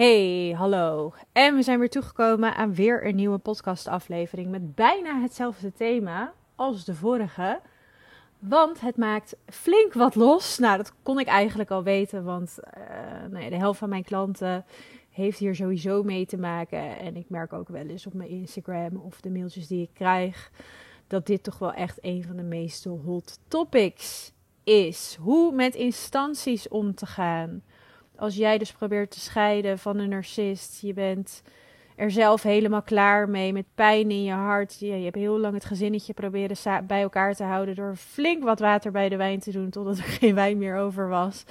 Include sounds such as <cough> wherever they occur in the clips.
Hey, hallo. En we zijn weer toegekomen aan weer een nieuwe podcastaflevering met bijna hetzelfde thema als de vorige. Want het maakt flink wat los. Nou, dat kon ik eigenlijk al weten, want uh, de helft van mijn klanten heeft hier sowieso mee te maken. En ik merk ook wel eens op mijn Instagram of de mailtjes die ik krijg dat dit toch wel echt een van de meeste hot topics is. Hoe met instanties om te gaan als jij dus probeert te scheiden van een narcist, je bent er zelf helemaal klaar mee met pijn in je hart. Je, hebt heel lang het gezinnetje proberen bij elkaar te houden door flink wat water bij de wijn te doen totdat er <laughs> geen wijn meer over was.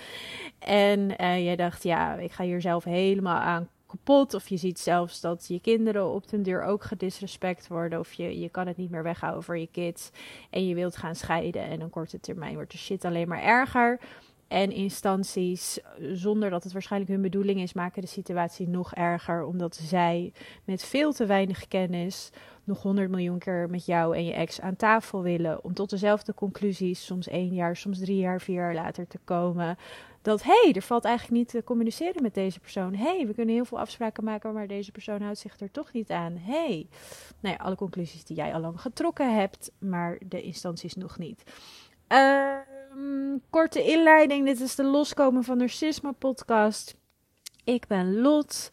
En uh, jij dacht, ja, ik ga hier zelf helemaal aan kapot. Of je ziet zelfs dat je kinderen op den deur ook gedisrespect worden. Of je, je kan het niet meer weghouden voor je kids. En je wilt gaan scheiden. En op korte termijn wordt de shit alleen maar erger. En instanties, zonder dat het waarschijnlijk hun bedoeling is, maken de situatie nog erger. Omdat zij met veel te weinig kennis nog honderd miljoen keer met jou en je ex aan tafel willen. Om tot dezelfde conclusies, soms één jaar, soms drie jaar, vier jaar later te komen. Dat hé, hey, er valt eigenlijk niet te communiceren met deze persoon. Hé, hey, we kunnen heel veel afspraken maken, maar deze persoon houdt zich er toch niet aan. Hé, hey. nou ja, alle conclusies die jij al lang getrokken hebt, maar de instanties nog niet. Uh, Um, korte inleiding. Dit is de Loskomen van Narcisme podcast. Ik ben Lot.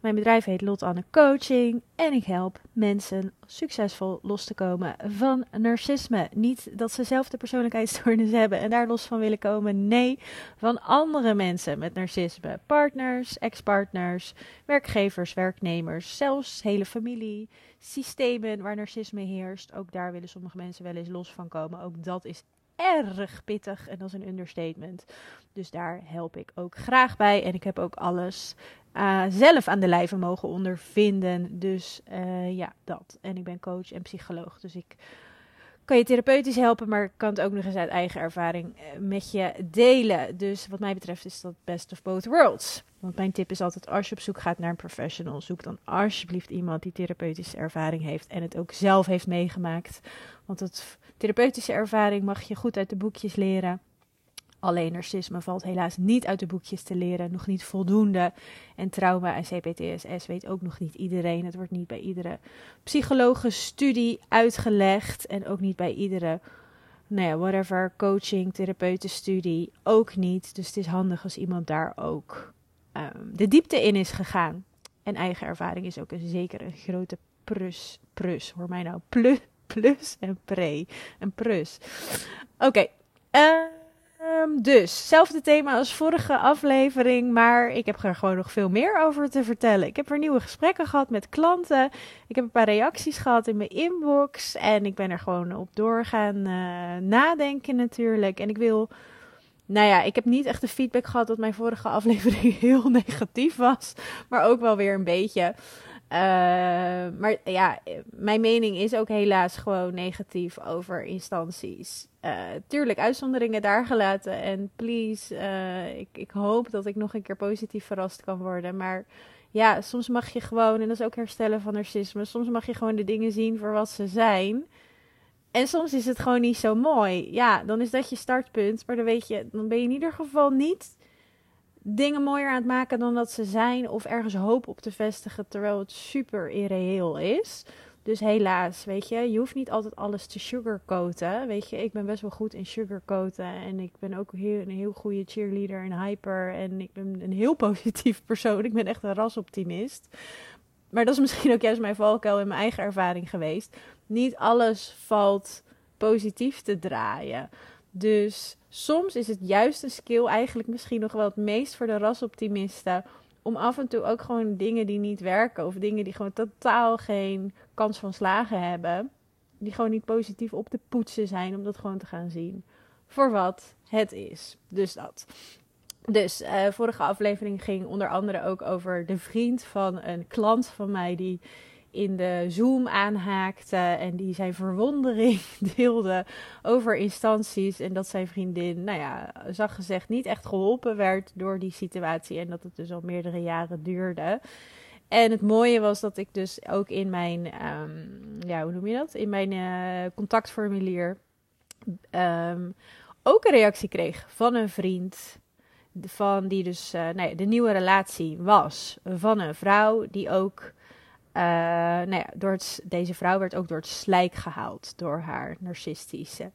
Mijn bedrijf heet Lot Anne Coaching. En ik help mensen succesvol los te komen van narcisme. Niet dat ze zelf de persoonlijkheidsstoornis hebben en daar los van willen komen. Nee, van andere mensen met narcisme. Partners, ex-partners, werkgevers, werknemers, zelfs hele familie. Systemen waar narcisme heerst. Ook daar willen sommige mensen wel eens los van komen. Ook dat is erg pittig en dat is een understatement. Dus daar help ik ook graag bij. En ik heb ook alles uh, zelf aan de lijve mogen ondervinden. Dus uh, ja, dat. En ik ben coach en psycholoog. Dus ik kan je therapeutisch helpen, maar kan het ook nog eens uit eigen ervaring eh, met je delen. Dus wat mij betreft is dat best of both worlds. Want mijn tip is altijd: als je op zoek gaat naar een professional, zoek dan alsjeblieft iemand die therapeutische ervaring heeft en het ook zelf heeft meegemaakt. Want het therapeutische ervaring mag je goed uit de boekjes leren. Alleen narcisme valt helaas niet uit de boekjes te leren, nog niet voldoende. En trauma en CPTSS weet ook nog niet iedereen. Het wordt niet bij iedere psychologische studie uitgelegd en ook niet bij iedere, nou ja, whatever, coaching, therapeutenstudie ook niet. Dus het is handig als iemand daar ook um, de diepte in is gegaan. En eigen ervaring is ook een, zeker een grote plus, plus, hoor mij nou, plus, plus en pre, een plus. Oké, okay. uh, Um, dus, hetzelfde thema als vorige aflevering, maar ik heb er gewoon nog veel meer over te vertellen. Ik heb er nieuwe gesprekken gehad met klanten. Ik heb een paar reacties gehad in mijn inbox. En ik ben er gewoon op doorgaan uh, nadenken natuurlijk. En ik wil. Nou ja, ik heb niet echt de feedback gehad dat mijn vorige aflevering <laughs> heel negatief was. Maar ook wel weer een beetje. Uh, maar ja, mijn mening is ook helaas gewoon negatief over instanties. Uh, tuurlijk, uitzonderingen daar gelaten. En please, uh, ik, ik hoop dat ik nog een keer positief verrast kan worden. Maar ja, soms mag je gewoon, en dat is ook herstellen van narcisme, soms mag je gewoon de dingen zien voor wat ze zijn. En soms is het gewoon niet zo mooi. Ja, dan is dat je startpunt. Maar dan weet je, dan ben je in ieder geval niet dingen mooier aan het maken dan dat ze zijn. Of ergens hoop op te vestigen terwijl het super irreëel is. Dus helaas, weet je, je hoeft niet altijd alles te sugarcoaten. Weet je, ik ben best wel goed in sugarcoaten. En ik ben ook heel, een heel goede cheerleader en hyper. En ik ben een heel <laughs> positief persoon. Ik ben echt een rasoptimist. Maar dat is misschien ook juist mijn valkuil in mijn eigen ervaring geweest. Niet alles valt positief te draaien. Dus soms is het juist een skill eigenlijk misschien nog wel het meest voor de rasoptimisten. Om af en toe ook gewoon dingen die niet werken. Of dingen die gewoon totaal geen kans van slagen hebben. Die gewoon niet positief op te poetsen zijn. Om dat gewoon te gaan zien. Voor wat het is. Dus dat. Dus uh, vorige aflevering ging onder andere ook over de vriend van een klant van mij. Die in de Zoom aanhaakte en die zijn verwondering <laughs> deelde over instanties en dat zijn vriendin, nou ja, zag gezegd niet echt geholpen werd door die situatie en dat het dus al meerdere jaren duurde. En het mooie was dat ik dus ook in mijn, um, ja, hoe noem je dat? In mijn uh, contactformulier um, ook een reactie kreeg van een vriend van die dus uh, nou ja, de nieuwe relatie was van een vrouw die ook uh, nou ja, door deze vrouw werd ook door het slijk gehaald door haar narcistische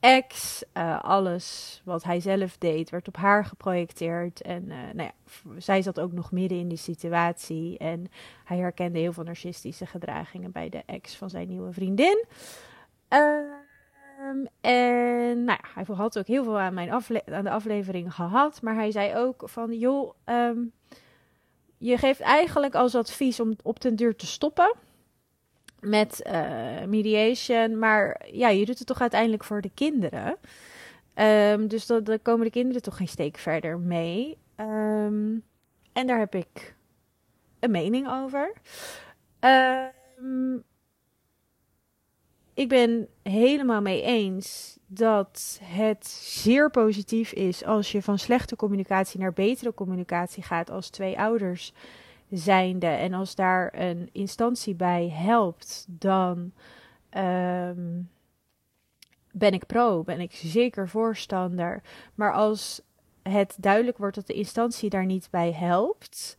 ex. Uh, alles wat hij zelf deed werd op haar geprojecteerd. En uh, nou ja, zij zat ook nog midden in die situatie. En hij herkende heel veel narcistische gedragingen bij de ex van zijn nieuwe vriendin. Um, en nou ja, hij had ook heel veel aan, mijn aan de aflevering gehad. Maar hij zei ook van, joh, um, je geeft eigenlijk als advies om op den duur te stoppen met uh, mediation. Maar ja, je doet het toch uiteindelijk voor de kinderen. Um, dus dan, komen de kinderen toch geen steek verder mee. Um, en daar heb ik een mening over. Um, ik ben helemaal mee eens dat het zeer positief is als je van slechte communicatie naar betere communicatie gaat als twee ouders zijnde. En als daar een instantie bij helpt, dan um, ben ik pro, ben ik zeker voorstander. Maar als het duidelijk wordt dat de instantie daar niet bij helpt,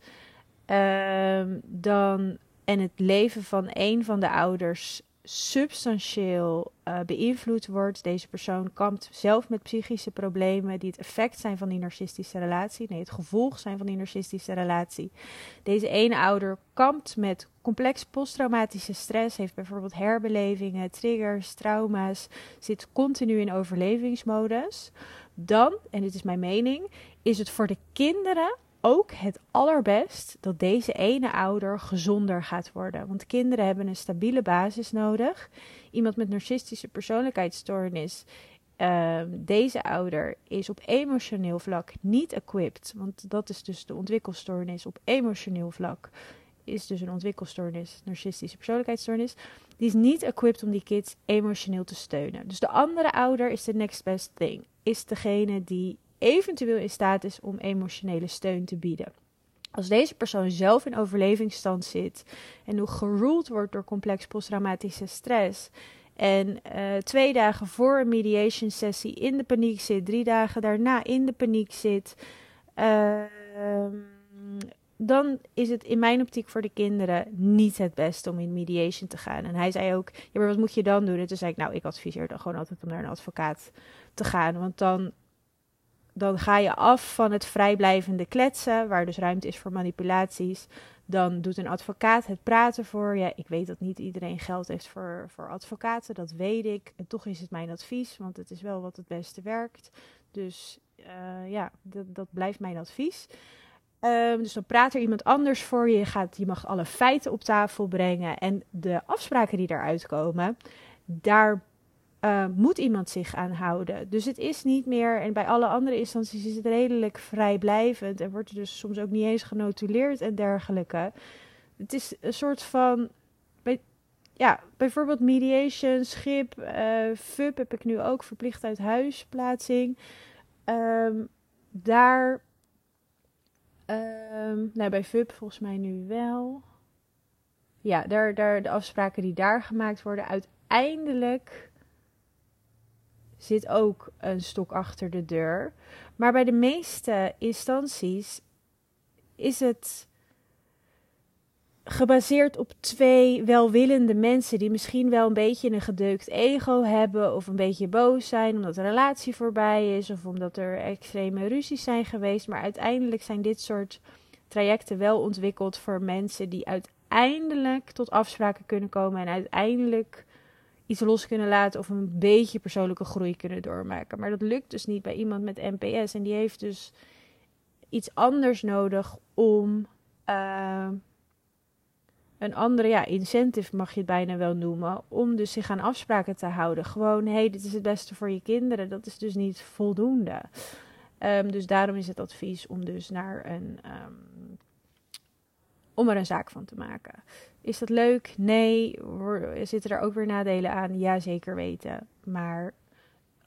um, dan en het leven van een van de ouders substantieel uh, beïnvloed wordt. Deze persoon kampt zelf met psychische problemen die het effect zijn van die narcistische relatie. Nee, het gevolg zijn van die narcistische relatie. Deze ene ouder kampt met complex posttraumatische stress, heeft bijvoorbeeld herbelevingen, triggers, trauma's, zit continu in overlevingsmodus. Dan, en dit is mijn mening, is het voor de kinderen ook het allerbest dat deze ene ouder gezonder gaat worden. Want kinderen hebben een stabiele basis nodig. Iemand met narcistische persoonlijkheidsstoornis. Uh, deze ouder is op emotioneel vlak niet equipped. Want dat is dus de ontwikkelstoornis op emotioneel vlak. Is dus een ontwikkelstoornis, narcistische persoonlijkheidsstoornis. Die is niet equipped om die kids emotioneel te steunen. Dus de andere ouder is de next best thing. Is degene die eventueel in staat is om emotionele steun te bieden. Als deze persoon zelf in overlevingsstand zit en nog geroeld wordt door complex posttraumatische stress en uh, twee dagen voor een mediation sessie in de paniek zit, drie dagen daarna in de paniek zit, uh, dan is het in mijn optiek voor de kinderen niet het beste om in mediation te gaan. En hij zei ook, ja, maar wat moet je dan doen? En toen zei ik, nou, ik adviseer dan gewoon altijd om naar een advocaat te gaan, want dan dan ga je af van het vrijblijvende kletsen, waar dus ruimte is voor manipulaties. Dan doet een advocaat het praten voor je. Ik weet dat niet iedereen geld heeft voor, voor advocaten, dat weet ik. En toch is het mijn advies, want het is wel wat het beste werkt. Dus uh, ja, dat, dat blijft mijn advies. Um, dus dan praat er iemand anders voor je. Je, gaat, je mag alle feiten op tafel brengen. En de afspraken die daaruit komen, daar uh, moet iemand zich aan houden. Dus het is niet meer, en bij alle andere instanties is het redelijk vrijblijvend en wordt er dus soms ook niet eens genotuleerd en dergelijke. Het is een soort van, bij, ja, bijvoorbeeld mediation, schip, uh, FUP heb ik nu ook, verplicht uit huisplaatsing. Um, daar, um, nou bij FUP volgens mij nu wel. Ja, daar, daar, de afspraken die daar gemaakt worden, uiteindelijk zit ook een stok achter de deur. Maar bij de meeste instanties is het gebaseerd op twee welwillende mensen die misschien wel een beetje een gedeukt ego hebben of een beetje boos zijn omdat de relatie voorbij is of omdat er extreme ruzies zijn geweest. Maar uiteindelijk zijn dit soort trajecten wel ontwikkeld voor mensen die uiteindelijk tot afspraken kunnen komen en uiteindelijk iets los kunnen laten of een beetje persoonlijke groei kunnen doormaken. Maar dat lukt dus niet bij iemand met NPS. En die heeft dus iets anders nodig om uh, een andere ja, incentive, mag je het bijna wel noemen, om dus zich aan afspraken te houden. Gewoon, hé, hey, dit is het beste voor je kinderen. Dat is dus niet voldoende. Um, dus daarom is het advies om dus naar een um, om er een zaak van te maken. Is dat leuk? Nee. Zitten er ook weer nadelen aan? Ja, zeker weten. Maar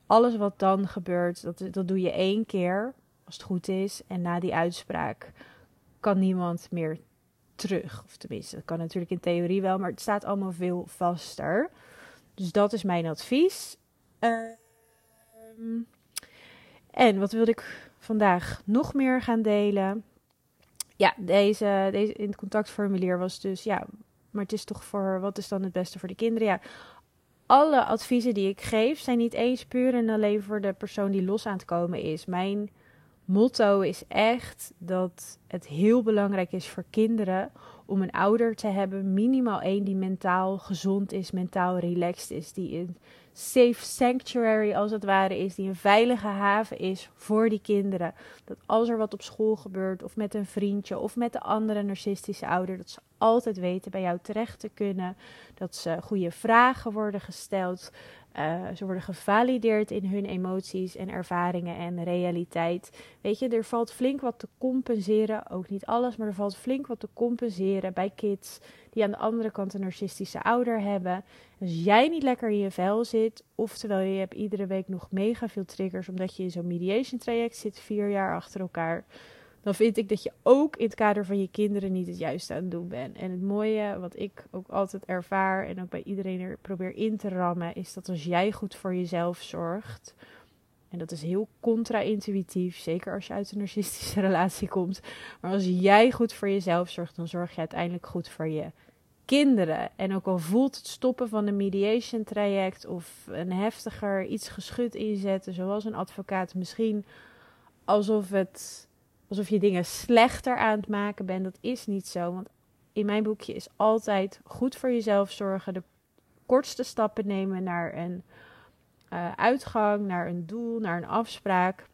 alles wat dan gebeurt, dat, dat doe je één keer, als het goed is. En na die uitspraak kan niemand meer terug. Of tenminste, dat kan natuurlijk in theorie wel, maar het staat allemaal veel vaster. Dus dat is mijn advies. Uh, en wat wilde ik vandaag nog meer gaan delen. Ja, deze, deze in het contactformulier was dus ja, maar het is toch voor wat is dan het beste voor de kinderen? Ja, alle adviezen die ik geef zijn niet eens puur en alleen voor de persoon die los aan het komen is. Mijn motto is echt dat het heel belangrijk is voor kinderen om een ouder te hebben, minimaal één die mentaal gezond is, mentaal relaxed is, die een safe sanctuary als het ware is, die een veilige haven is voor die kinderen. Dat als er wat op school gebeurt of met een vriendje of met de andere narcistische ouder, dat ze altijd weten bij jou terecht te kunnen, dat ze goede vragen worden gesteld, uh, ze worden gevalideerd in hun emoties en ervaringen en realiteit. Weet je, er valt flink wat te compenseren. Ook niet alles, maar er valt flink wat te compenseren bij kids die aan de andere kant een narcistische ouder hebben. Als jij niet lekker in je vel zit, oftewel je hebt iedere week nog mega veel triggers omdat je in zo'n mediation traject zit, vier jaar achter elkaar dan vind ik dat je ook in het kader van je kinderen niet het juiste aan het doen bent. En het mooie, wat ik ook altijd ervaar en ook bij iedereen er probeer in te rammen, is dat als jij goed voor jezelf zorgt. En dat is heel contra-intuïtief, zeker als je uit een narcistische <laughs> relatie komt. Maar als jij goed voor jezelf zorgt, dan zorg je uiteindelijk goed voor je kinderen. En ook al voelt het stoppen van een mediation traject of een heftiger iets geschud inzetten, zoals een advocaat, misschien alsof het alsof je dingen slechter aan het maken bent. Dat is niet zo. Want in mijn boekje is altijd goed voor jezelf zorgen. De kortste stappen nemen naar een uh, uitgang, naar een doel, naar een afspraak.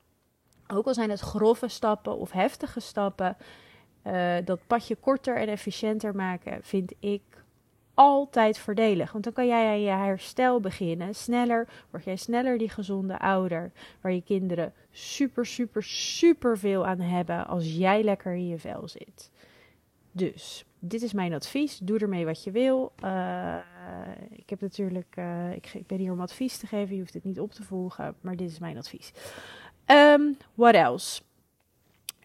Ook al zijn het grove stappen of heftige stappen. Uh, dat padje korter en efficiënter maken, vind ik altijd voordelig. Want dan kan jij je herstel beginnen. Sneller word jij sneller die gezonde ouder. Waar je kinderen super, super, super veel aan hebben als jij lekker in je vel zit. Dus, dit is mijn advies. Doe ermee wat je wil. Uh, ik heb natuurlijk, uh, ik, ik, ben hier om advies te geven. Je hoeft het niet op te volgen, maar dit is mijn advies. Um, what else?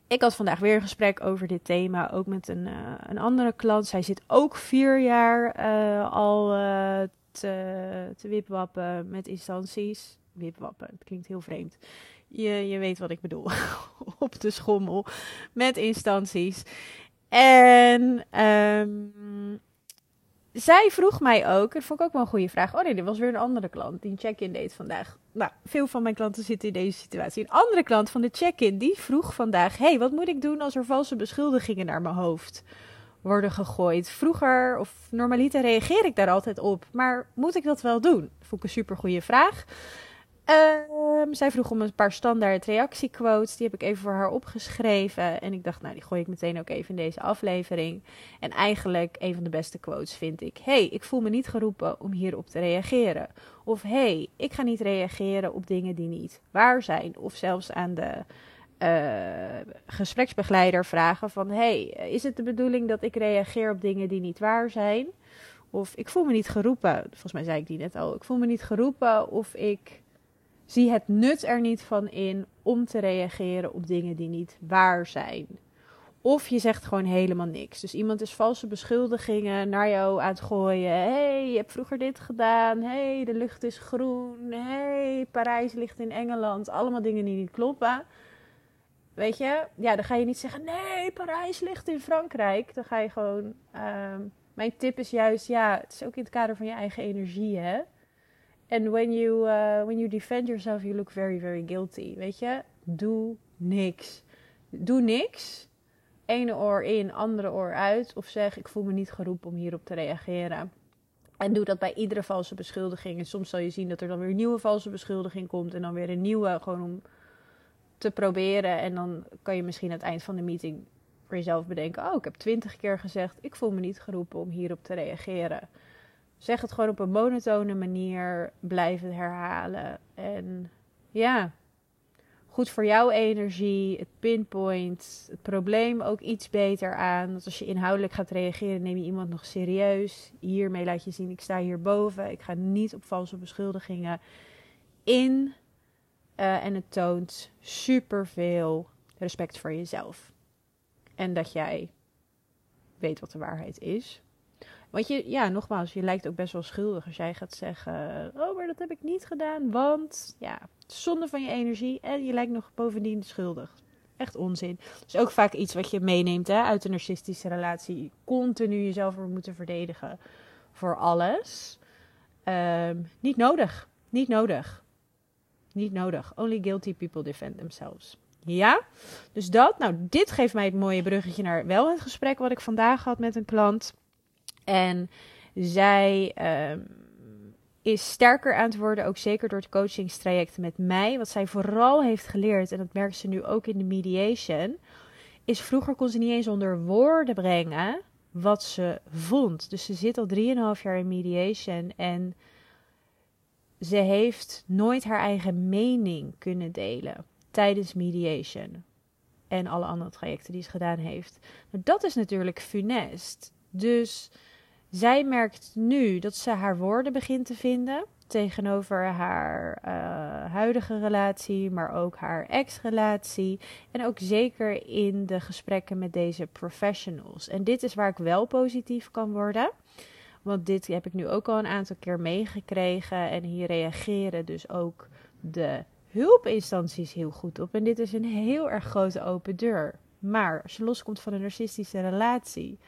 Ik had vandaag weer een gesprek over dit thema, ook met een, uh, een andere klant. Zij zit ook vier jaar uh, al uh, te, te wipwappen met instanties. Wipwappen, het klinkt heel vreemd. Je, je weet wat ik bedoel. <laughs> Op de schommel met instanties. En um, zij vroeg mij ook, dat vond ik ook wel een goede vraag. Oh nee, er was weer een andere klant die een check-in deed vandaag. Nou, veel van mijn klanten zitten in deze situatie. Een andere klant van de check-in, die vroeg vandaag... hey, wat moet ik doen als er valse beschuldigingen naar mijn hoofd worden gegooid? Vroeger, of normaliter, reageer ik daar altijd op. Maar moet ik dat wel doen? Vond ik een super goede vraag. Um, zij vroeg om een paar standaard reactiequotes. Die heb ik even voor haar opgeschreven. En ik dacht, nou, die gooi ik meteen ook even in deze aflevering. En eigenlijk een van de beste quotes vind ik: hey, ik voel me niet geroepen om hierop te reageren. Of hey, ik ga niet reageren op dingen die niet waar zijn. Of zelfs aan de uh, gespreksbegeleider vragen: van hey, is het de bedoeling dat ik reageer op dingen die niet waar zijn? Of ik voel me niet geroepen. Volgens mij zei ik die net al. Ik voel me niet geroepen of ik zie het nut er niet van in om te reageren op dingen die niet waar zijn. Of je zegt gewoon helemaal niks. Dus iemand is valse beschuldigingen naar jou aan het gooien. hey, je hebt vroeger dit gedaan. hey, de lucht is groen. hey, Parijs ligt in Engeland. Allemaal dingen die niet kloppen. Weet je? Ja, dan ga je niet zeggen... Nee, Parijs ligt in Frankrijk. Dan ga je gewoon... Uh, mijn tip is juist... Ja, het is ook in het kader van je eigen energie, hè? En when you, uh, when you defend yourself, you look very, very guilty. Weet je? Doe niks. Doe niks. Ene oor in, andere oor uit. Of zeg, ik voel me niet geroepen om hierop te reageren. En doe dat bij iedere valse beschuldiging. En soms zal je zien dat er dan weer een nieuwe valse beschuldiging komt. En dan weer een nieuwe, gewoon om te proberen. En dan kan je misschien aan het eind van de meeting voor jezelf bedenken: Oh, ik heb twintig keer gezegd, ik voel me niet geroepen om hierop te reageren. Zeg het gewoon op een monotone manier. Blijf het herhalen. En ja, goed voor jouw energie. Het pinpoint het probleem ook iets beter aan. Want als je inhoudelijk gaat reageren, neem je iemand nog serieus. Hiermee laat je zien: ik sta hierboven. Ik ga niet op valse beschuldigingen in. Uh, en het toont superveel respect voor jezelf. En dat jij weet wat de waarheid is. Want je, ja, nogmaals, je lijkt ook best wel schuldig als jij gaat zeggen: Oh, maar dat heb ik niet gedaan, want ja, zonde van je energie en je lijkt nog bovendien schuldig. Echt onzin. Dus ook vaak iets wat je meeneemt hè, uit een narcistische relatie. Continu jezelf moeten verdedigen voor alles. Ehm, niet nodig. Niet nodig. Niet nodig. Only guilty people defend themselves. Ja, dus dat. Nou, dit geeft mij het mooie bruggetje naar wel het gesprek wat ik vandaag had met een klant. En zij ehm, is sterker aan het worden, ook zeker door het coachingstraject met mij. Wat zij vooral heeft geleerd, en dat merkt ze nu ook in de mediation, is vroeger kon ze niet eens onder woorden brengen wat ze vond. Dus ze zit al 3,5 jaar in mediation en ze heeft nooit haar eigen mening kunnen delen tijdens mediation. En alle andere trajecten die ze gedaan heeft. Maar dat is natuurlijk funest. Dus zij merkt nu dat ze haar woorden begint te vinden tegenover haar uh, huidige relatie, maar ook haar ex-relatie. En ook zeker in de gesprekken met deze professionals. En dit is waar ik wel positief kan worden. Want dit heb ik nu ook al een aantal keer meegekregen. En hier reageren dus ook de hulpinstanties heel goed op. En dit is een heel erg grote open deur. Maar als je loskomt van een narcistische relatie,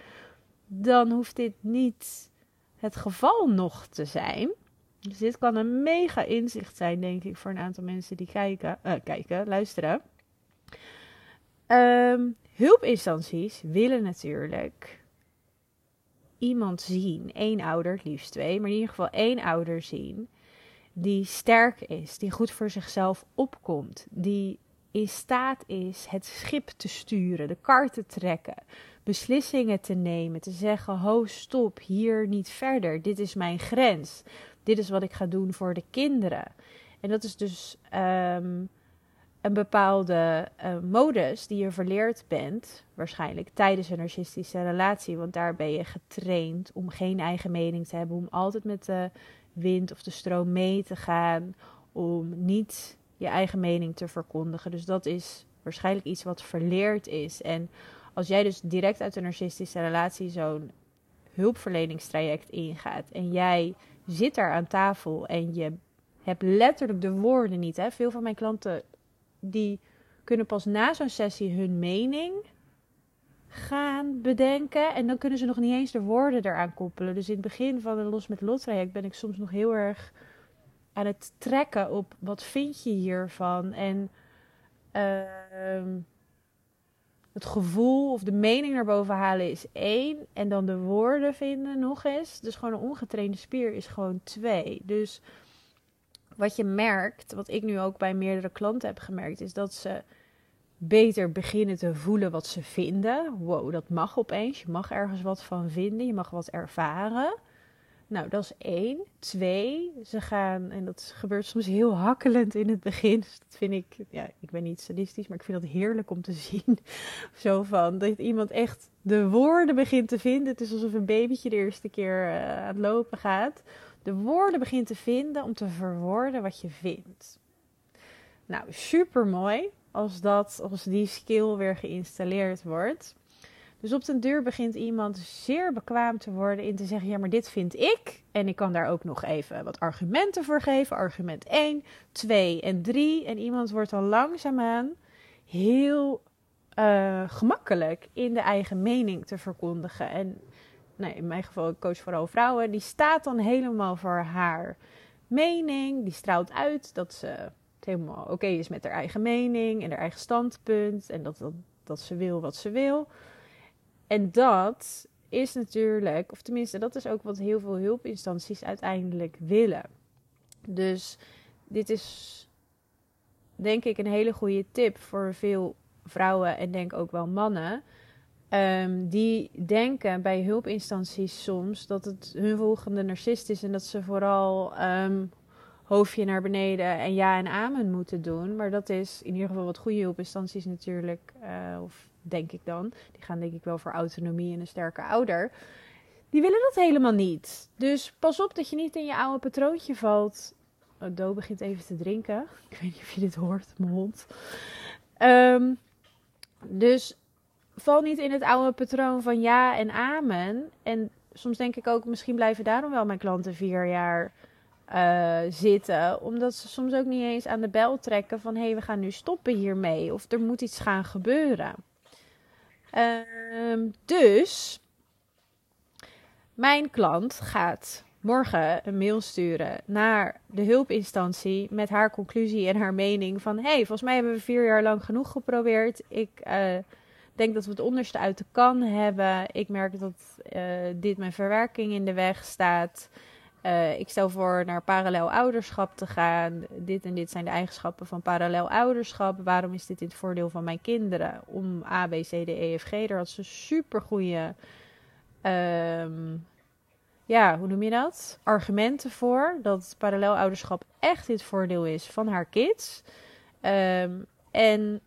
dan hoeft dit niet het geval nog te zijn. Dus dit kan een mega inzicht zijn, denk ik, voor een aantal mensen die kijken, uh, kijken luisteren. Um, hulpinstanties willen natuurlijk iemand zien, één ouder, liefst twee, maar in ieder geval één ouder zien, die sterk is, die goed voor zichzelf opkomt, die in staat is het schip te sturen, de kar te trekken, beslissingen te nemen, te zeggen: ho, stop, hier niet verder, dit is mijn grens, dit is wat ik ga doen voor de kinderen. En dat is dus um, een bepaalde uh, modus die je verleerd bent, waarschijnlijk tijdens een narcistische relatie. Want daar ben je getraind om geen eigen mening te hebben, om altijd met de wind of de stroom mee te gaan, om niet je eigen mening te verkondigen. Dus dat is waarschijnlijk iets wat verleerd is. En als jij dus direct uit een narcistische relatie zo'n hulpverleningstraject ingaat en jij zit daar aan tafel en je hebt letterlijk de woorden niet. Hè? Veel van mijn klanten die kunnen pas na zo'n sessie hun mening gaan bedenken. En dan kunnen ze nog niet eens de woorden eraan koppelen. Dus in het begin van een Los met Lot traject ben ik soms nog heel erg aan het trekken op wat vind je hiervan. En uh, het gevoel of de mening naar boven halen is één. En dan de woorden vinden nog eens. Dus gewoon een ongetrainde spier is gewoon twee. Dus wat je merkt, wat ik nu ook bij meerdere klanten heb gemerkt, is dat ze beter beginnen te voelen wat ze vinden. Wow, dat mag opeens. Je mag ergens wat van vinden. Je mag wat ervaren. Nou, dat is één. Twee, ze gaan, en dat gebeurt soms heel hakkelend in het begin. Dus dat vind ik, ja, ik ben niet sadistisch, maar ik vind dat heerlijk om te zien. <laughs> Zo van, dat iemand echt de woorden begint te vinden. Het is alsof een babytje de eerste keer uh, aan het lopen gaat. De woorden begint te vinden om te verwoorden wat je vindt. Nou, super mooi als, dat, als die skill weer geïnstalleerd wordt. Dus op den deur begint iemand zeer bekwaam te worden in te zeggen: ja, maar dit vind ik. En ik kan daar ook nog even wat argumenten voor geven. Argument 1, 2 en 3. En iemand wordt dan langzaamaan heel uh, gemakkelijk in de eigen mening te verkondigen. En nou, in mijn geval, ik coach vooral vrouwen, die staat dan helemaal voor haar mening. Die straalt uit dat ze het helemaal oké is met haar eigen mening en haar eigen standpunt. En dat, dat, dat ze wil wat ze wil. En dat is natuurlijk, of tenminste, dat is ook wat heel veel hulpinstanties uiteindelijk willen. Dus dit is denk ik een hele goede tip voor veel vrouwen en denk ook wel mannen. Um, die denken bij hulpinstanties soms dat het hun volgende narcist is en dat ze vooral um, hoofdje naar beneden en ja en amen moeten doen. Maar dat is in ieder geval wat goede hulpinstanties natuurlijk, uh, of denk ik dan. Die gaan denk ik wel voor autonomie en een sterke ouder. Die willen dat helemaal niet. Dus pas op dat je niet in je oude patroontje valt. Oh, begint even te drinken. <laughs> Ik weet niet of je dit hoort, mijn hond. Um, dus val niet in het oude patroon van ja en amen. En soms denk ik ook, misschien blijven daarom wel mijn klanten vier jaar uh, zitten. Omdat ze soms ook niet eens aan de bel trekken van hé, hey, we gaan nu stoppen hiermee. Of er moet iets gaan gebeuren. Uh, dus mijn klant gaat morgen een mail sturen naar de hulpinstantie met haar conclusie en haar mening van hey, volgens mij hebben we vier jaar lang genoeg geprobeerd. Ik uh, denk dat we het onderste uit de kan hebben. Ik merk dat uh, dit mijn verwerking in de weg staat. Uh, ik stel voor naar parallel ouderschap te gaan. Dit en dit zijn de eigenschappen van parallel ouderschap. Waarom is dit in het voordeel van mijn kinderen? Om A, B, C, D, E, F, G. Daar had ze super goede. Um, ja, hoe noem je dat? Argumenten voor dat parallel ouderschap echt het voordeel is van haar kids. Um, en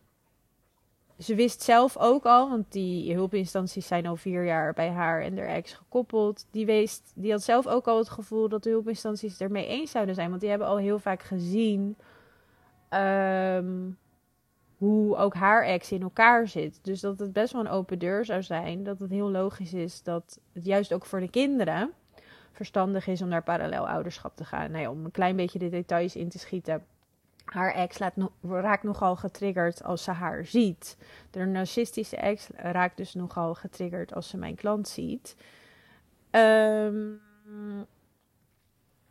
ze wist zelf ook al, want die hulpinstanties zijn al vier jaar bij haar en haar ex gekoppeld. Die, wist, die had zelf ook al het gevoel dat de hulpinstanties ermee eens zouden zijn. Want die hebben al heel vaak gezien um, hoe ook haar ex in elkaar zit. Dus dat het best wel een open deur zou zijn. Dat het heel logisch is dat het juist ook voor de kinderen verstandig is om naar parallel ouderschap te gaan. Nou ja, om een klein beetje de details in te schieten haar ex laat raakt nogal getriggerd als ze haar ziet. De narcistische ex raakt dus nogal getriggerd als ze mijn klant ziet. Um,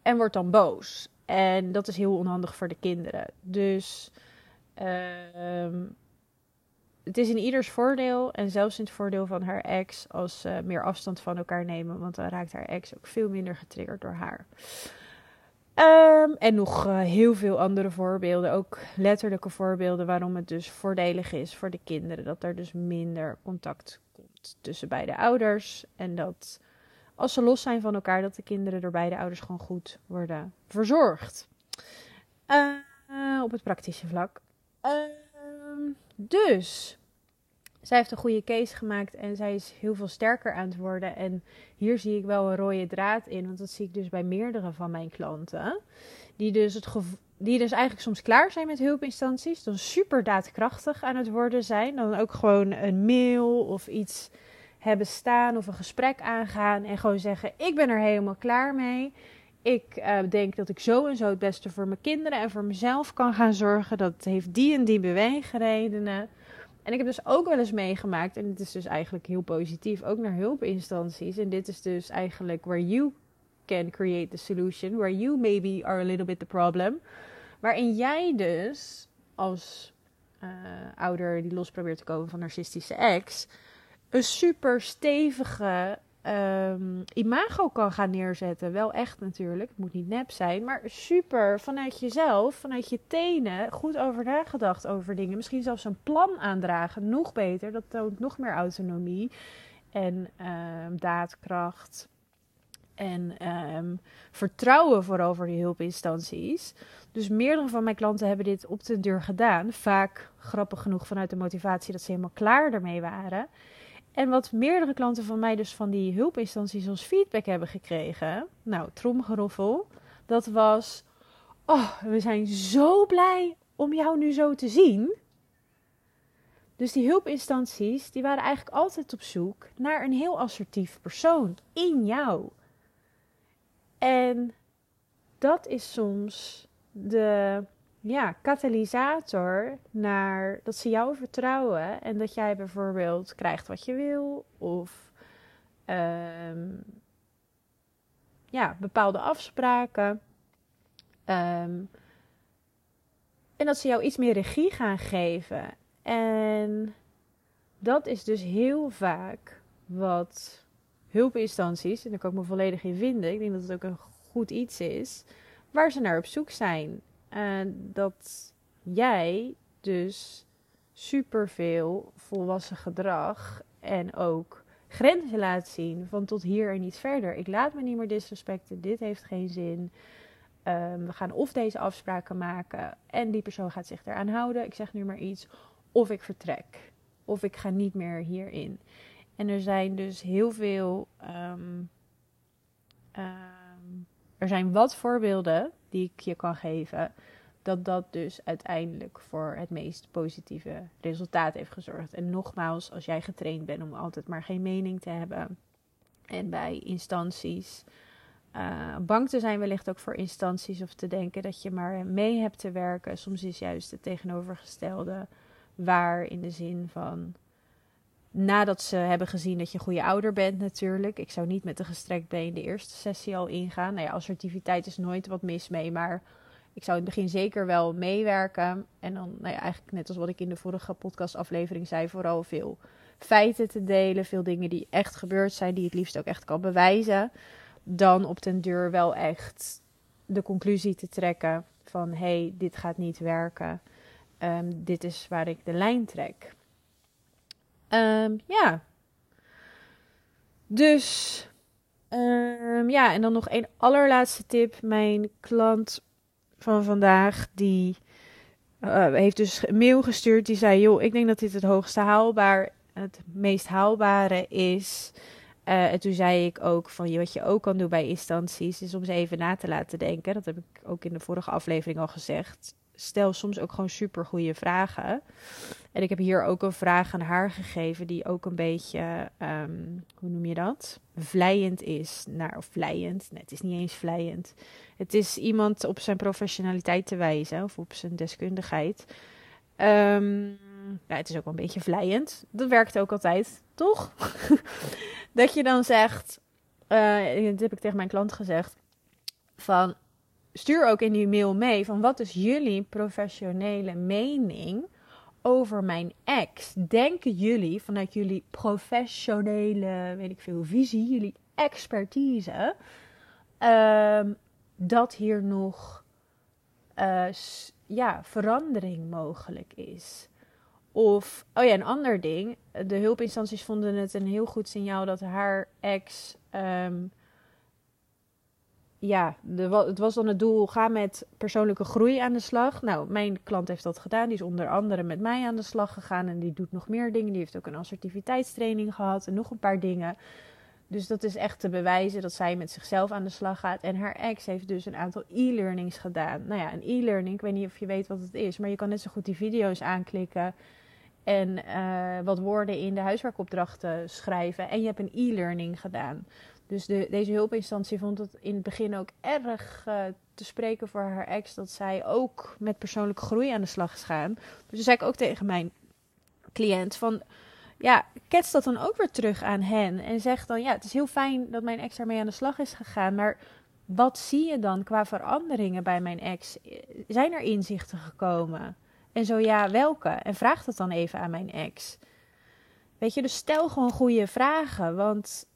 en wordt dan boos. En dat is heel onhandig voor de kinderen. Dus um, het is in ieders voordeel en zelfs in het voordeel van haar ex als ze meer afstand van elkaar nemen. Want dan raakt haar ex ook veel minder getriggerd door haar. Um, en nog uh, heel veel andere voorbeelden, ook letterlijke voorbeelden waarom het dus voordelig is voor de kinderen. Dat er dus minder contact komt tussen beide ouders. En dat als ze los zijn van elkaar, dat de kinderen door beide ouders gewoon goed worden verzorgd. Uh, op het praktische vlak. Uh, dus zij heeft een goede case gemaakt en zij is heel veel sterker aan het worden. En hier zie ik wel een rode draad in, want dat zie ik dus bij meerdere van mijn klanten. Die dus, het die dus eigenlijk soms klaar zijn met hulpinstanties, dan super daadkrachtig aan het worden zijn. Dan ook gewoon een mail of iets hebben staan of een gesprek aangaan en gewoon zeggen: Ik ben er helemaal klaar mee. Ik uh, denk dat ik zo en zo het beste voor mijn kinderen en voor mezelf kan gaan zorgen. Dat heeft die en die beweegredenen. En ik heb dus ook wel eens meegemaakt, en het is dus eigenlijk heel positief, ook naar hulpinstanties. En dit is dus eigenlijk where you can create the solution, where you maybe are a little bit the problem. Waarin jij dus als uh, ouder die los probeert te komen van narcistische ex, een super stevige um, imago kan gaan neerzetten. Wel echt natuurlijk, het moet niet nep zijn, maar super vanuit jezelf, vanuit je tenen, goed over nagedacht over dingen. Misschien zelfs een plan aandragen, nog beter. Dat toont nog meer autonomie en um, daadkracht. En um, vertrouwen vooral voor die hulpinstanties. Dus meerdere van mijn klanten hebben dit op de deur gedaan. Vaak grappig genoeg vanuit de motivatie dat ze helemaal klaar ermee waren. En wat meerdere klanten van mij dus van die hulpinstanties als feedback hebben gekregen. Nou, tromgeroffel. Dat was, oh, we zijn zo blij om jou nu zo te zien. Dus die hulpinstanties, die waren eigenlijk altijd op zoek naar een heel assertief persoon in jou. En dat is soms de ja, katalysator naar dat ze jou vertrouwen en dat jij bijvoorbeeld krijgt wat je wil of um, ja, bepaalde afspraken. Um, en dat ze jou iets meer regie gaan geven. En dat is dus heel vaak wat hulpinstanties, en daar kan ik me volledig in vinden, ik denk dat het ook een goed iets is, waar ze naar op zoek zijn. En dat jij dus superveel volwassen gedrag en ook grenzen laat zien van tot hier en niet verder. Ik laat me niet meer disrespecten, dit heeft geen zin. Um, we gaan of deze afspraken maken en die persoon gaat zich eraan houden. Ik zeg nu maar iets. Of ik vertrek. Of ik ga niet meer hierin. En er zijn dus heel veel. Um, um, er zijn wat voorbeelden die ik je kan geven, dat dat dus uiteindelijk voor het meest positieve resultaat heeft gezorgd. En nogmaals, als jij getraind bent om altijd maar geen mening te hebben, en bij instanties. Uh, bang te zijn wellicht ook voor instanties of te denken dat je maar mee hebt te werken. Soms is juist het tegenovergestelde waar in de zin van nadat ze hebben gezien dat je een goede ouder bent natuurlijk. Ik zou niet met een gestrekt been de eerste sessie al ingaan. Nou ja, assertiviteit is nooit wat mis mee, maar ik zou in het begin zeker wel meewerken. En dan nou ja, eigenlijk net als wat ik in de vorige podcastaflevering zei, vooral veel feiten te delen. Veel dingen die echt gebeurd zijn, die het liefst ook echt kan bewijzen. Dan op den deur wel echt de conclusie te trekken van hé, hey, dit gaat niet werken. Um, dit is waar ik de lijn trek. Um, ja. Dus um, ja, en dan nog een allerlaatste tip. Mijn klant van vandaag, die uh, heeft dus een mail gestuurd. Die zei, joh, ik denk dat dit het hoogste haalbaar, het meest haalbare is. Uh, en toen zei ik ook van wat je ook kan doen bij instanties, is om ze even na te laten denken. Dat heb ik ook in de vorige aflevering al gezegd stel soms ook gewoon super goede vragen. En ik heb hier ook een vraag aan haar gegeven die ook een beetje, ehm, hoe noem je dat? Vlijend is. Naar, of vlijend. Het is niet eens vlijend. Het is iemand op zijn professionaliteit te wijzen of op zijn deskundigheid. Um, het is ook wel een beetje vlijend. Dat werkt ook altijd, toch? <laughs> dat je dan zegt, uh, dat heb ik tegen mijn klant gezegd, van stuur ook in die mail mee van wat is jullie professionele mening over mijn ex? Denken jullie vanuit jullie professionele, weet ik veel, visie, jullie expertise, um, dat hier nog uh, ja, verandering mogelijk is? Of, oh ja, een ander ding. De hulpinstanties vonden het een heel goed signaal dat haar ex um, ja, het was dan het doel, ga met persoonlijke groei aan de slag. Nou, mijn klant heeft dat gedaan. Die is onder andere met mij aan de slag gegaan en die doet nog meer dingen. Die heeft ook een assertiviteitstraining gehad en nog een paar dingen. Dus dat is echt te bewijzen dat zij met zichzelf aan de slag gaat. En haar ex heeft dus een aantal e-learnings gedaan. Nou ja, een e-learning, ik weet niet of je weet wat het is, maar je kan net zo goed die video's aanklikken en uh, wat woorden in de huiswerkopdrachten schrijven. En je hebt een e-learning gedaan. Dus de, deze hulpinstantie vond het in het begin ook erg uh, te spreken voor haar ex dat zij ook met persoonlijke groei aan de slag is gaan. Dus toen zei ik ook tegen mijn cliënt van ja, kets dat dan ook weer terug aan hen en zeg dan ja, het is heel fijn dat mijn ex daarmee aan de slag is gegaan, maar wat zie je dan qua veranderingen bij mijn ex? Zijn er inzichten gekomen? En zo ja, welke? En vraag dat dan even aan mijn ex. Weet je, dus stel gewoon goede vragen, want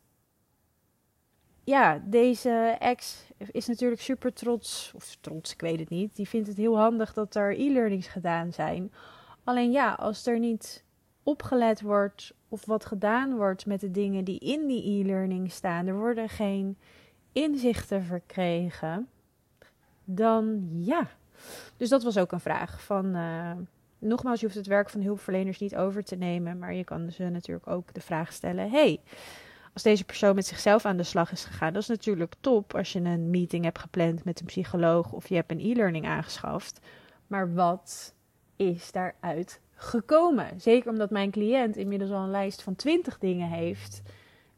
ja, deze ex is natuurlijk super trots. Of trots, ik weet het niet. Die vindt het heel handig dat er e-learnings gedaan zijn. Alleen ja, als er niet opgelet wordt of wat gedaan wordt met de dingen die in die e-learning staan, er worden geen inzichten verkregen, dan ja. Dus dat was ook een vraag van. Uh, nogmaals, je hoeft het werk van hulpverleners niet over te nemen, maar je kan ze natuurlijk ook de vraag stellen: hey, als deze persoon met zichzelf aan de slag is gegaan, dat is natuurlijk top als je een meeting hebt gepland met een psycholoog of je hebt een e-learning aangeschaft. Maar wat is daaruit gekomen? Zeker omdat mijn cliënt inmiddels al een lijst van 20 dingen heeft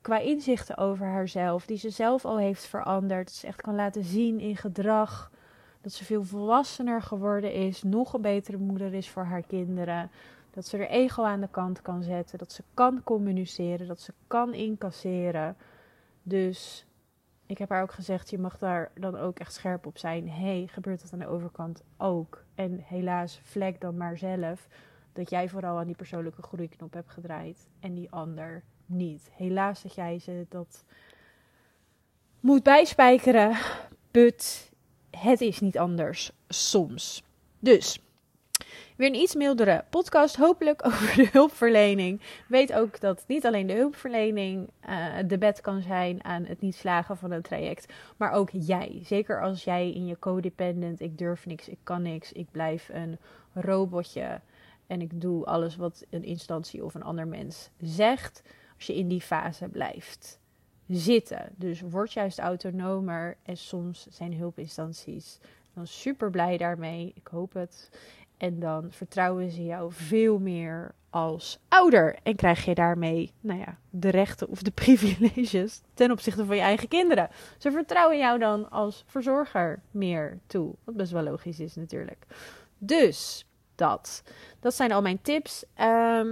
qua inzichten over haarzelf, die ze zelf al heeft veranderd. Ze echt kan laten zien in gedrag. Dat ze veel volwassener geworden is, nog een betere moeder is voor haar kinderen. Dat ze er ego aan de kant kan zetten. Dat ze kan communiceren. Dat ze kan incasseren. Dus ik heb haar ook gezegd: je mag daar dan ook echt scherp op zijn. hey, gebeurt dat aan de overkant ook? En helaas, vlek dan maar zelf dat jij vooral aan die persoonlijke groeiknop hebt gedraaid en die ander niet. Helaas dat jij ze dat moet bijspijkeren. But het is niet anders soms. Dus Weer een iets mildere podcast, hopelijk <laughs> over de hulpverlening. Weet ook dat niet alleen de hulpverlening uh, de bed kan zijn aan het niet slagen van een traject, maar ook jij. Zeker als jij in je codependent, ik durf niks, ik kan niks, ik blijf een robotje en ik doe alles wat een instantie of een ander mens zegt. Als je in die fase blijft zitten. Dus word juist autonomer en soms zijn hulpinstanties dan super blij daarmee. Ik hoop het. En dan vertrouwen ze jou veel meer als ouder. En krijg je daarmee, nou ja, de rechten of de <laughs> privileges ten opzichte van je eigen kinderen. Ze vertrouwen jou dan als verzorger meer toe. Wat best wel logisch is natuurlijk. Dus dat. Dat zijn al mijn tips. Ehm,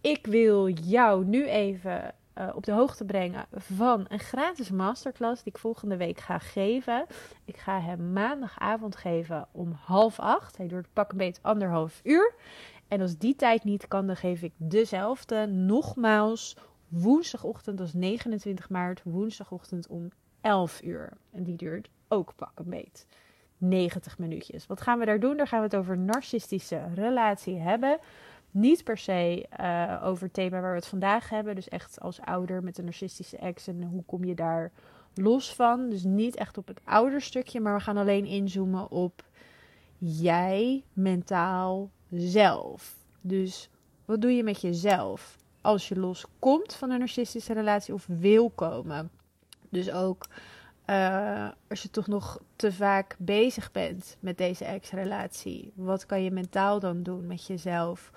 ik wil jou nu even uh, op de hoogte brengen van een gratis masterclass die ik volgende week ga geven. Ik ga hem maandagavond geven om half acht. Hij duurt pak een beetje anderhalf uur. En als die tijd niet kan, dan geef ik dezelfde nogmaals woensdagochtend, dat is 29 maart, woensdagochtend om 11 uur. En die duurt ook pak een beet. 90 minuutjes. Wat gaan we daar doen? Daar gaan we het over narcistische relatie hebben. Niet per se uh, over het thema waar we het vandaag hebben. Dus echt als ouder met een narcistische ex en hoe kom je daar los van. Dus niet echt op het ouderstukje, maar we gaan alleen inzoomen op jij mentaal zelf. Dus wat doe je met jezelf als je loskomt van een narcistische relatie of wil komen? Dus ook uh, als je toch nog te vaak bezig bent met deze ex-relatie, wat kan je mentaal dan doen met jezelf?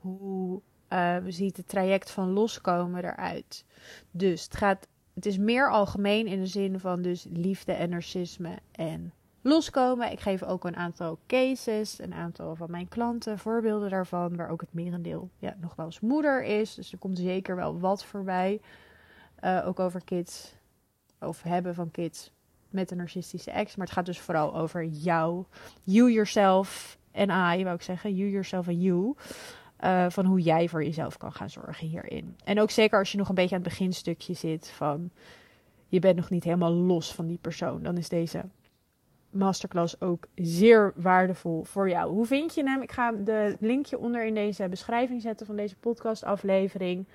Hoe uh, ziet het traject van loskomen eruit? Dus het, gaat, het is meer algemeen in de zin van dus liefde en narcisme en loskomen. Ik geef ook een aantal cases, een aantal van mijn klanten, voorbeelden daarvan, waar ook het merendeel ja, nog wel eens moeder is. Dus er komt zeker wel wat voorbij. Uh, ook over kids, of hebben van kids met een narcistische ex. Maar het gaat dus vooral over jou, you, yourself en I, wou ik zeggen. You, yourself en you. Uh, van hoe jij voor jezelf kan gaan zorgen hierin. En ook zeker als je nog een beetje aan het beginstukje zit van je bent nog niet helemaal los van die persoon, dan is deze masterclass ook zeer waardevol voor jou. Hoe vind je hem? Ik ga de linkje onder in deze beschrijving zetten van deze podcastaflevering.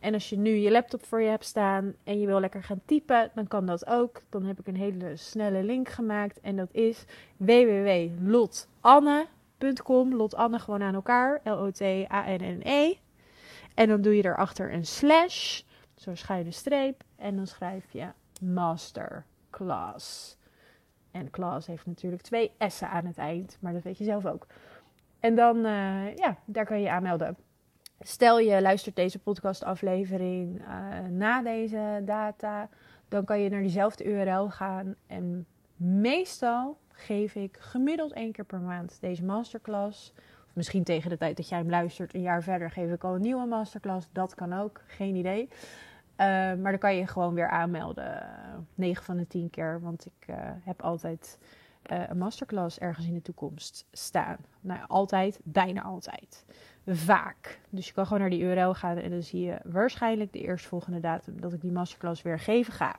En als je nu je laptop voor je hebt staan en je wil lekker gaan typen, dan kan dat ook. Dan heb ik een hele snelle link gemaakt en dat is www.lotanne.com. Lot Anne gewoon aan elkaar. L-O-T-A-N-N-E. En dan doe je erachter een slash, zo schuine streep. En dan schrijf je masterclass. En class heeft natuurlijk twee S'en aan het eind, maar dat weet je zelf ook. En dan, uh, ja, daar kan je je aanmelden. Stel je luistert deze podcastaflevering uh, na deze data, dan kan je naar diezelfde URL gaan. En meestal geef ik gemiddeld één keer per maand deze masterclass. Of misschien tegen de tijd dat jij hem luistert, een jaar verder, geef ik al een nieuwe masterclass. Dat kan ook, geen idee. Uh, maar dan kan je gewoon weer aanmelden. 9 van de 10 keer. Want ik uh, heb altijd uh, een masterclass ergens in de toekomst staan. Nou, altijd, bijna altijd. Vaak. Dus je kan gewoon naar die URL gaan en dan zie je waarschijnlijk de eerstvolgende datum dat ik die masterclass weer geven ga.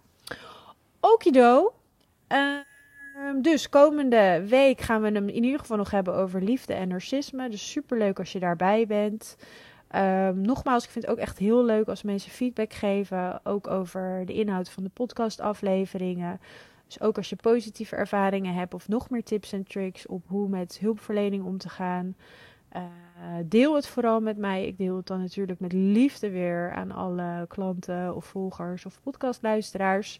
Okido. Ehm, dus komende week gaan we hem in ieder geval nog hebben over liefde en narcisme. Dus super leuk als je daarbij bent. Um, nogmaals, ik vind het ook echt heel leuk als mensen feedback geven. Ook over de inhoud van de podcastafleveringen. Dus ook als je positieve ervaringen hebt of nog meer tips en tricks op hoe met hulpverlening om te gaan. Uh, deel het vooral met mij. Ik deel het dan natuurlijk met liefde weer aan alle klanten of volgers of podcastluisteraars.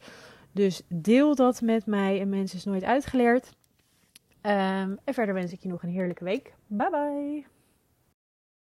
Dus deel dat met mij. En mensen is nooit uitgeleerd. Um, en verder wens ik je nog een heerlijke week. Bye bye.